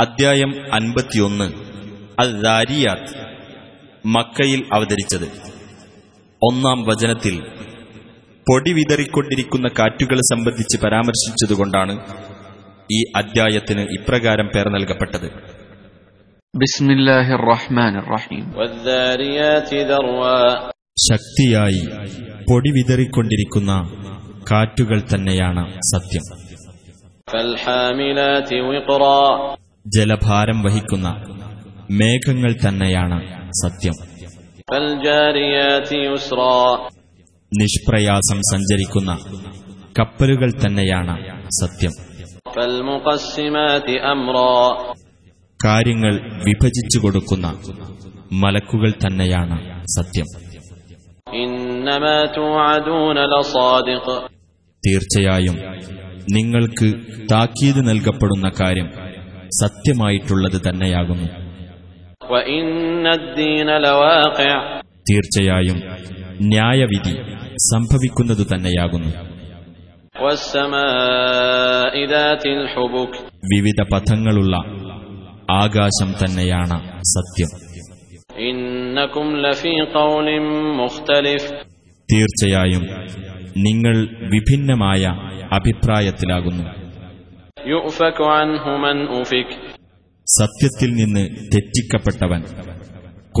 അദ്ധ്യായം അൻപത്തിയൊന്ന്. അദ്ദാരിയാത്ത് മക്കയിൽ അവതരിച്ചത്. ഒന്നാം വചനത്തിൽ പൊടി വിതറിക്കൊണ്ടിരിക്കുന്ന കാറ്റുകളെ സംബന്ധിച്ച് പരാമർശിച്ചതുകൊണ്ടാണ് ഈ അദ്ധ്യായത്തിന് ഇപ്രകാരം പേർ നൽകപ്പെട്ടത്. ശക്തിയായി പൊടി വിതറിക്കൊണ്ടിരിക്കുന്ന കാറ്റുകൾ തന്നെയാണ് സത്യം. ജലഭാരം വഹിക്കുന്ന മേഘങ്ങൾ തന്നെയാണ് സത്യം. നിഷ്പ്രയാസം സഞ്ചരിക്കുന്ന കപ്പലുകൾ തന്നെയാണ് സത്യം. കാര്യങ്ങൾ വിഭജിച്ചു കൊടുക്കുന്ന മലക്കുകൾ തന്നെയാണ് സത്യം. തീർച്ചയായും നിങ്ങൾക്ക് താക്കീത് നൽകപ്പെടുന്ന കാര്യം സത്യമായിട്ടുള്ളത് തന്നെയാകുന്നു. തീർച്ചയായും ന്യായവിധി സംഭവിക്കുന്നതു തന്നെയാകുന്നു. വിവിധ പഥങ്ങളുള്ള ആകാശം തന്നെയാണ് സത്യം. തീർച്ചയായും നിങ്ങൾ വിഭിന്നമായ അഭിപ്രായത്തിലാകുന്നു. സത്യത്തിൽ നിന്ന് തെറ്റിക്കപ്പെട്ടവൻ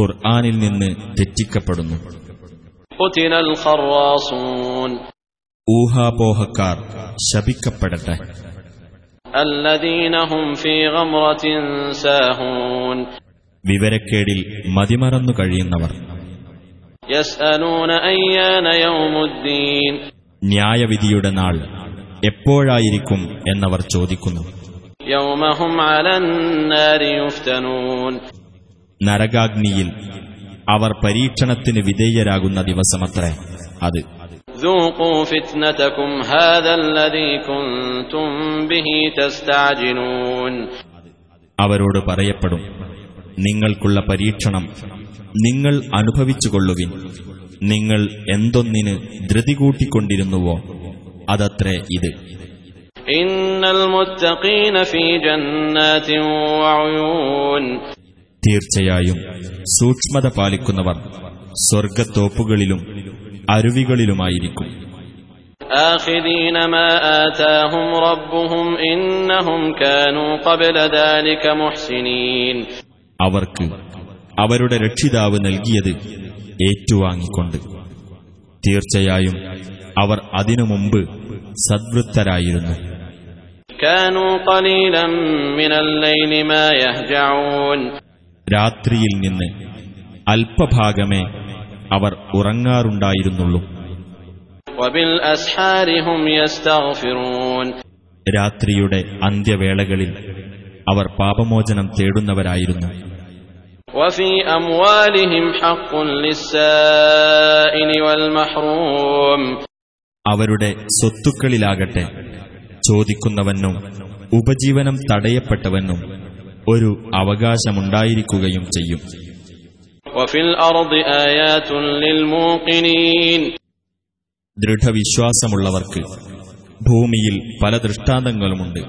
ഖുർആാനിൽ നിന്ന് തെറ്റിക്കപ്പെടുന്നു. ഊഹാപോഹക്കാർ ശപിക്കപ്പെടട്ടെ. വിവരക്കേടിൽ മതിമറന്നു കഴിയുന്നവർ. ന്യായവിധിയുടെ നാൾ എപ്പോഴായിരിക്കും എന്നവർ ചോദിക്കുന്നു. നരകാഗ്നിയിൽ അവർ പരീക്ഷണത്തിന് വിധേയരാകുന്ന ദിവസമത്രേ അത്. അവരോട് പറയപ്പെടും നിങ്ങൾക്കുള്ള പരീക്ഷണം നിങ്ങൾ അനുഭവിച്ചുകൊള്ളുവിൻ. നിങ്ങൾ എന്തൊന്നിന് ധൃതി കൂട്ടിക്കൊണ്ടിരുന്നുവോ അതത്രേ ഇത്. തീർച്ചയായും സൂക്ഷ്മത പാലിക്കുന്നവർ സ്വർഗത്തോപ്പുകളിലും അരുവികളിലുമായിരിക്കും. അവർക്ക് അവരുടെ രക്ഷിതാവ് നൽകിയത് ഏറ്റുവാങ്ങിക്കൊണ്ട്. തീർച്ചയായും അവർ അതിനു മുമ്പ് സദ്വൃത്തരായിരുന്നു. രാത്രിയിൽ നിന്ന് അല്പഭാഗമേ അവർ ഉറങ്ങാറുണ്ടായിരുന്നുള്ളൂ. രാത്രിയുടെ അന്ത്യവേളകളിൽ അവർ പാപമോചനം തേടുന്നവരായിരുന്നു. അവരുടെ സ്വത്തുക്കളിലാകട്ടെ. ചോദിക്കുന്നവനും ഉപജീവനം തടയപ്പെട്ടവനും ഒരു അവകാശമുണ്ടായിരിക്കുകയും ചെയ്യും. ദൃഢവിശ്വാസമുള്ളവർക്ക് ഭൂമിയിൽ പല ദൃഷ്ടാന്തങ്ങളുമുണ്ട്.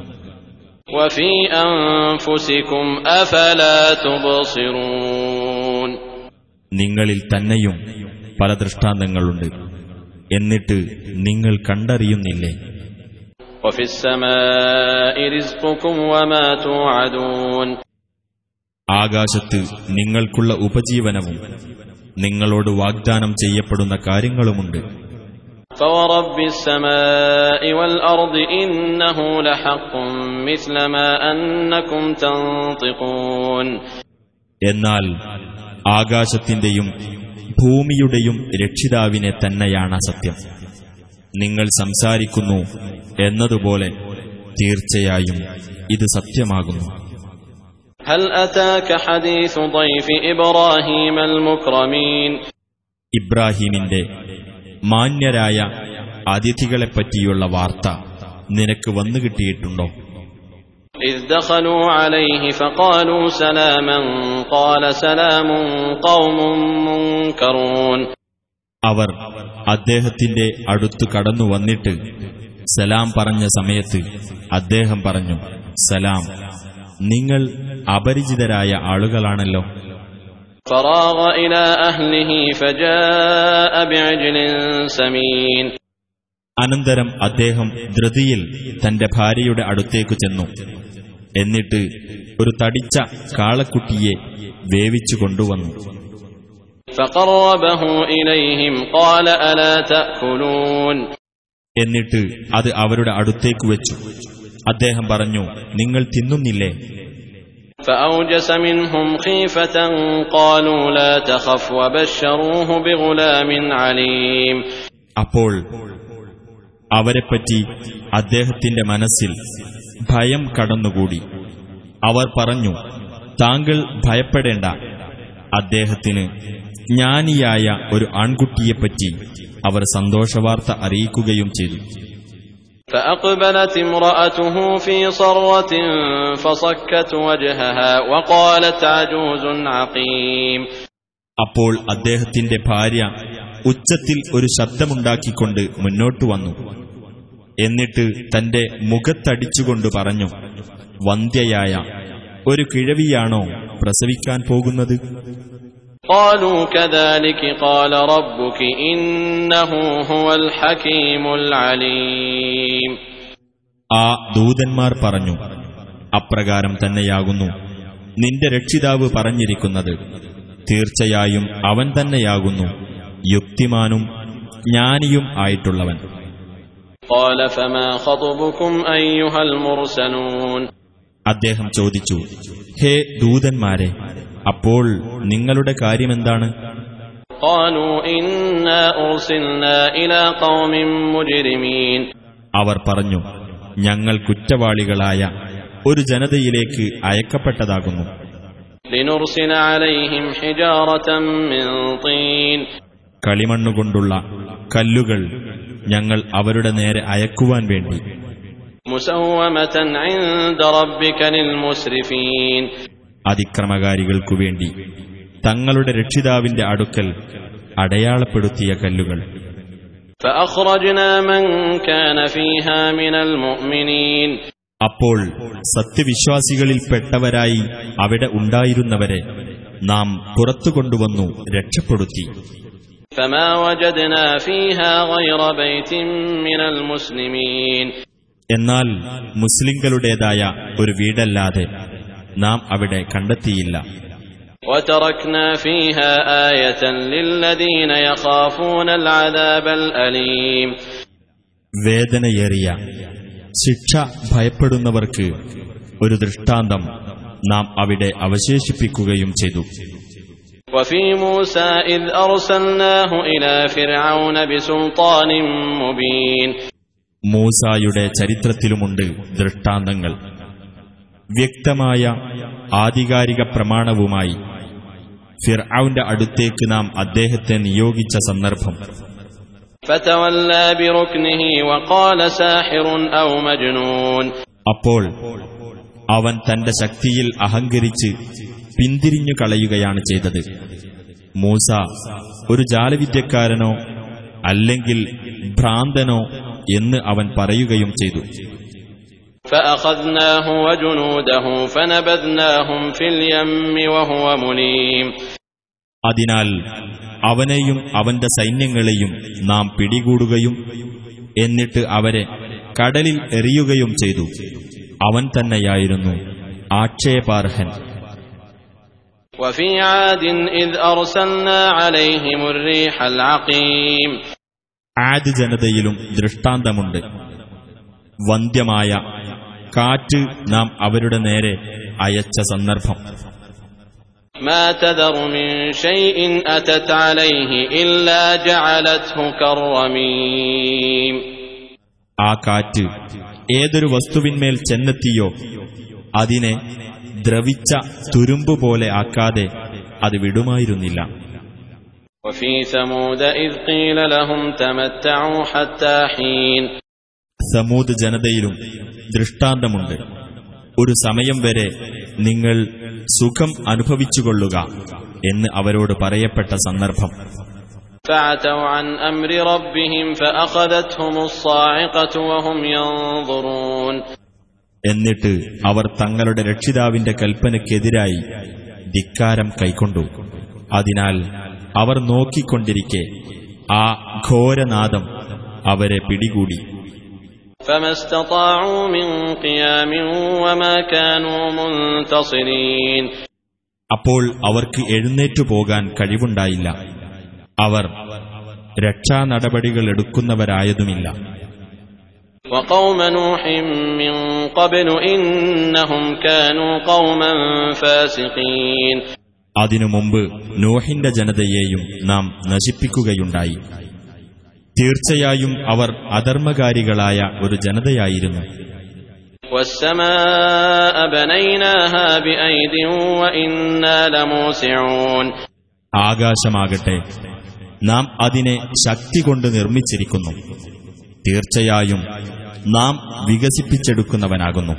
നിങ്ങളിൽ തന്നെയും പല ദൃഷ്ടാന്തങ്ങളുണ്ട്. എന്നിട്ട് നിങ്ങൾ കണ്ടറിയുന്നില്ലേ? ആകാശത്ത് നിങ്ങൾക്കുള്ള ഉപജീവനവും നിങ്ങളോട് വാഗ്ദാനം ചെയ്യപ്പെടുന്ന കാര്യങ്ങളുമുണ്ട്. എന്നാൽ ആകാശത്തിന്റെയും ഭൂമിയുടെയും രക്ഷിതാവിനെ തന്നെയാണ് സത്യം. നിങ്ങൾ സംസാരിക്കുന്നു എന്നതുപോലെ തീർച്ചയായും ഇത് സത്യമാകുന്നു. ഇബ്രാഹീമിന്റെ മാന്യരായ അതിഥികളെപ്പറ്റിയുള്ള വാർത്ത നിനക്ക് വന്നുകിട്ടിയിട്ടുണ്ടോ إذ دخلوا عليه فقالوا سلاما قال سلام قوم منكرون അവർ അദ്ദേഹത്തിന്റെ അടുത്തു കടന്നു വന്നിട്ട് സലാം പറഞ്ഞ സമയത്ത് അദ്ദേഹം പറഞ്ഞു സലാം നിങ്ങൾ അപരിചിതരായ ആളുകളാണല്ലോ فراغ إلى أهله فجاء بعجل سمين അനന്തരം അദ്ദേഹം ധൃതിയിൽ തന്റെ ഭാര്യയുടെ അടുത്തേക്കു ചെന്നു എന്നിട്ട് ഒരു തടിച്ച കാളക്കുട്ടിയെ വേവിച്ചു കൊണ്ടുവന്നു. എന്നിട്ട് അത് അവരുടെ അടുത്തേക്ക് വെച്ചു. അദ്ദേഹം പറഞ്ഞു നിങ്ങൾ തിന്നുന്നില്ലേ? അപ്പോൾ അവരെപ്പറ്റി അദ്ദേഹത്തിന്റെ മനസ്സിൽ ഭയം കടന്നുകൂടി അവർ പറഞ്ഞു താങ്കൾ ഭയപ്പെടേണ്ട അദ്ദേഹത്തിന് ജ്ഞാനിയായ ഒരു ആൺകുട്ടിയെപ്പറ്റി അവർ സന്തോഷവാർത്ത അറിയിക്കുകയും ചെയ്തു فأقبلت امرأته في صرة فصكت وجهها وقالت عجوز عقيم അപ്പോൾ അദ്ദേഹത്തിന്റെ ഭാര്യ ഉച്ചത്തിൽ ഒരു ശബ്ദമുണ്ടാക്കിക്കൊണ്ട് മുന്നോട്ടു വന്നു എന്നിട്ട് തന്റെ മുഖത്തടിച്ചുകൊണ്ട് പറഞ്ഞു വന്ധ്യയായ ഒരു കിഴവിയാണോ പ്രസവിക്കാൻ പോകുന്നത്? ആ ദൂതന്മാർ പറഞ്ഞു അപ്രകാരം തന്നെയാകുന്നു. നിന്റെ രക്ഷിതാവ് പറഞ്ഞിരിക്കുന്നത് തീർച്ചയായും അവൻ തന്നെയാകുന്നു. യുക്തിമാനും ജ്ഞാനിയും ആയിട്ടുള്ളവൻ. قال فما خطبكم أيها المرسلون അദ്ദേഹം ചോദിച്ചു ഹേ ദൂതന്മാരെ അപ്പോൾ നിങ്ങളുടെ കാര്യമെന്താണ് قالوا إنا أرسلنا إلى قوم مجرمين അവർ പറഞ്ഞു ഞങ്ങൾ കുറ്റവാളികളായ ഒരു ജനതയിലേക്ക് അയക്കപ്പെട്ടതാകുന്നു لنرسل عليهم حجارة من طين കളിമണ്ണുകൊണ്ടുള്ള കല്ലുകൾ ഞങ്ങൾ അവരുടെ നേരെ അയക്കുവാൻ വേണ്ടി. അതിക്രമകാരികൾക്കു വേണ്ടി തങ്ങളുടെ രക്ഷിതാവിന്റെ അടുക്കൽ അടയാളപ്പെടുത്തിയ കല്ലുകൾ. അപ്പോൾ സത്യവിശ്വാസികളിൽപ്പെട്ടവരായി അവിടെ ഉണ്ടായിരുന്നവരെ നാം പുറത്തുകൊണ്ടുവന്നു രക്ഷപ്പെടുത്തി. فما وجدنا فيها غير بيت من المسلمين എന്നാൽ മുസ്ലിങ്ങളുടേതായ ഒരു വീടല്ലാതെ നാം അവിടെ കണ്ടെത്തിയില്ല وتركنا فيها آية للذين يخافون العذاب الأليم വേദനയേറിയ ശിക്ഷ ഭയപ്പെടുന്നവർക്ക് ഒരു ദൃഷ്ടാന്തം നാം അവിടെ അവശേഷിപ്പിക്കുകയും ചെയ്തു وفي موسى إذ أرسلناه إلى فرعون بسلطان مبين മൂസായുടെ ചരിത്രത്തിലുമുണ്ട് ദൃഷ്ടാന്തങ്ങൾ വ്യക്തമായ ആധികാരിക പ്രമാണവുമായി ഫിർഔന്റെ അടുത്തേക്ക് നാം അദ്ദേഹത്തെ നിയോഗിച്ച സന്ദർഭം فتولى بركنه وقال ساحر أو مجنون അപ്പോൾ അവൻ തന്റെ ശക്തിയിൽ അഹങ്കരിച്ച് പിന്തിരിഞ്ഞു കളയുകയാണ് ചെയ്തത്. മൂസ ഒരു ജാലവിദ്യക്കാരനോ അല്ലെങ്കിൽ ഭ്രാന്തനോ എന്ന് അവൻ പറയുകയും ചെയ്തു. അതിനാൽ അവനെയും അവന്റെ സൈന്യങ്ങളെയും നാം പിടികൂടുകയും എന്നിട്ട് അവരെ കടലിൽ എറിയുകയും ചെയ്തു. അവൻ തന്നെയായിരുന്നു ആക്ഷേപാർഹൻ. وفي عاد إذ أرسلنا عليهم الريح العقيم ആദ് ജനതയിലും ദൃഷ്ടാന്തമുണ്ട് വന്ധ്യമായ കാറ്റ് നാം അവരുടെ നേരെ അയച്ച സന്ദർഭം ما تذر من شيء أتت عليه إلا جعلته كالرميم ആ കാറ്റ് ഏതൊരു വസ്തുവിന്മേൽ ചെന്നെത്തിയോ അതിനെ ദ്രവിച്ച തുരുമ്പ് പോലെ ആക്കാതെ അത് വിടുമായിരുന്നില്ല. സമൂത് ജനതയിലും ദൃഷ്ടാന്തമുണ്ട്. ഒരു സമയം വരെ നിങ്ങൾ സുഖം അനുഭവിച്ചുകൊള്ളുക എന്ന് അവരോട് പറയപ്പെട്ട സന്ദർഭം. എന്നിട്ട് അവർ തങ്ങളുടെ രക്ഷിതാവിന്റെ കൽപ്പനയ്ക്കെതിരായി ധിക്കാരം കൈക്കൊണ്ടു. അതിനാൽ അവർ നോക്കിക്കൊണ്ടിരിക്കെ ആ ഘോരനാദം അവരെ പിടികൂടി. അപ്പോൾ അവർക്ക് എഴുന്നേറ്റു പോകാൻ കഴിവുണ്ടായില്ല. അവർ രക്ഷാനടപടികൾ എടുക്കുന്നവരായതുമില്ല. وقوم نوح من قبل إنهم كانوا قوما فاسقين അതിനു മുമ്പ് നോഹിന്റെ ജനതയെയും നാം നശിപ്പിക്കുകയുണ്ടായി തീർച്ചയായും അവർ അധർമ്മകാരികളായ ഒരു ജനതയായിരുന്നു والسماء بنيناها بأيد وإنا لموسعون ആകാശമാകട്ടെ നാം അതിനെ ശക്തി കൊണ്ട് നിർമ്മിച്ചിരിക്കുന്നു തീർച്ചയായും നാം വികസിപ്പിച്ചെടുക്കുന്നവനാകുന്നു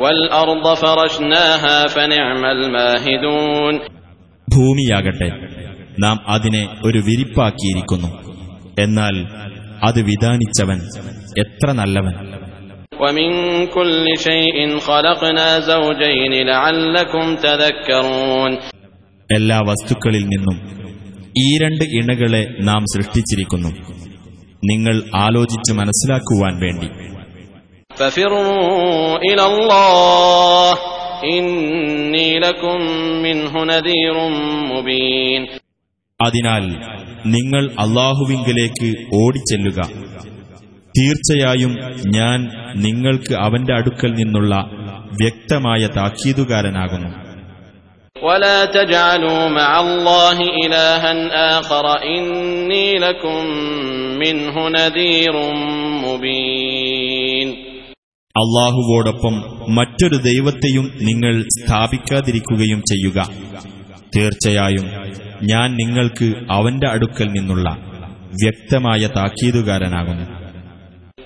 والأرض فرشناها فنعم الماهدون ഭൂമിയാകട്ടെ നാം അതിനെ ഒരു വിരിപ്പാക്കിയിരിക്കുന്നു എന്നാൽ അത് വിധാനിച്ചവൻ എത്ര നല്ലവൻ ومن كل شيء خلقنا زوجين لعلكم تذكرون എല്ലാ വസ്തുക്കളിൽ നിന്നും ഈ രണ്ട് ഇണകളെ നാം സൃഷ്ടിച്ചിരിക്കുന്നു നിങ്ങൾ ആലോചിച്ച് മനസ്സിലാക്കുവാൻ വേണ്ടി. അതിനാൽ നിങ്ങൾ അള്ളാഹുവിങ്കിലേക്ക് ഓടിച്ചെല്ലുക. തീർച്ചയായും ഞാൻ നിങ്ങൾക്ക് അവന്റെ അടുക്കൽ നിന്നുള്ള വ്യക്തമായ താക്കീതുകാരനാകുന്നു. ولا تجعلوا مع الله إلها آخر إني لكم منه نذير مبين അള്ളാഹുവോടൊപ്പം മറ്റൊരു ദൈവത്തെയും നിങ്ങൾ സ്ഥാപിക്കാതിരിക്കുകയും ചെയ്യുക തീർച്ചയായും ഞാൻ നിങ്ങൾക്ക് അവന്റെ അടുക്കൽ നിന്നുള്ള വ്യക്തമായ താക്കീതുകാരനാകുന്നു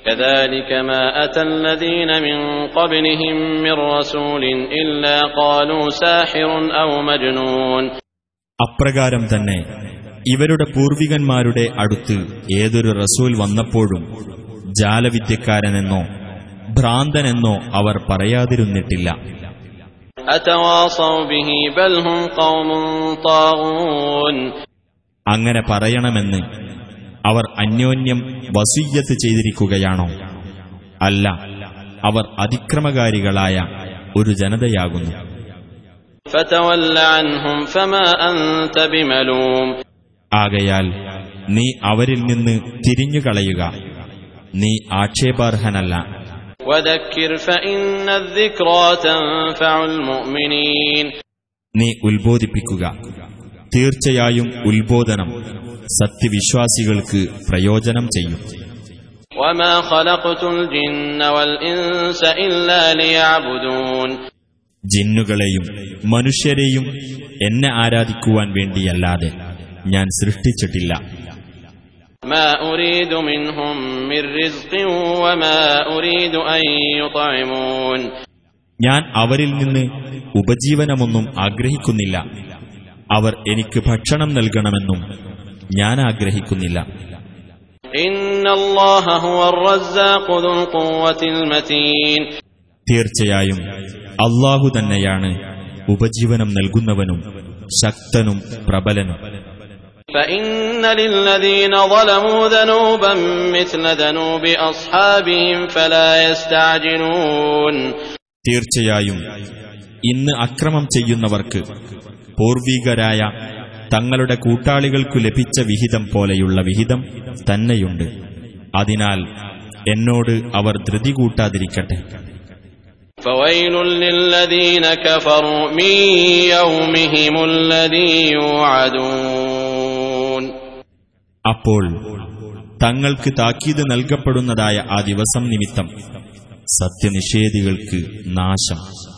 كذلك ما أتى الذين من قبلهم من رسول إلا قالوا ساحر أو مجنون അപ്രകാരം തന്നെ ഇവരുടെ പൂർവികന്മാരുടെ അടുത്ത് ഏതൊരു റസൂൽ വന്നപ്പോഴും ജാലവിദ്യക്കാരനെന്നോ ഭ്രാന്തനെന്നോ അവർ പറയാതിരുന്നിട്ടില്ല أتواصوا به بل هم قوم طاغون അങ്ങനെ പറയണമെന്ന് അവർ അന്യോന്യം വസീയത്ത് ചെയ്തിരിക്കുകയാണോ? അല്ല അവർ അതിക്രമകാരികളായ ഒരു ജനതയാകുന്നു. ആകയാൽ നീ അവരിൽ നിന്ന് തിരിഞ്ഞുകളയുക. നീ ആക്ഷേപാർഹനല്ല. നീ ഉത്ബോധിപ്പിക്കുക. തീർച്ചയായും ഉത്ബോധനം സത്യവിശ്വാസികൾക്ക് പ്രയോജനം ചെയ്യും. ജിന്നുകളെയും മനുഷ്യരെയും എന്നെ ആരാധിക്കുവാൻ വേണ്ടിയല്ലാതെ ഞാൻ സൃഷ്ടിച്ചിട്ടില്ല. ഞാൻ അവരിൽ നിന്ന് ഉപജീവനമൊന്നും ആഗ്രഹിക്കുന്നില്ല. അവർ എനിക്ക് ഭക്ഷണം നൽകണമെന്നും ഞാൻ ആഗ്രഹിക്കുന്നില്ല إن الله هو الرزاق ذو القوة المتين തീർച്ചയായും അള്ളാഹു തന്നെയാണ് ഉപജീവനം നൽകുന്നവനും ശക്തനും പ്രബലനും فإن للذين ظلموا ذنوبا مثل ذنوب أصحابهم فلا يستعجلون തീർച്ചയായും ഇന്ന് അക്രമം ചെയ്യുന്നവർക്ക് പൂർവീകരായ തങ്ങളുടെ കൂട്ടാളികൾക്കു ലഭിച്ച വിഹിതം പോലെയുള്ള വിഹിതം തന്നെയുണ്ട്. അതിനാൽ എന്നോട് അവർ ധൃതി കൂട്ടാതിരിക്കട്ടെ. അപ്പോൾ തങ്ങൾക്ക് താക്കീത് നൽകപ്പെടുന്നതായ ആ ദിവസം നിമിത്തം സത്യനിഷേധികൾക്ക് നാശം.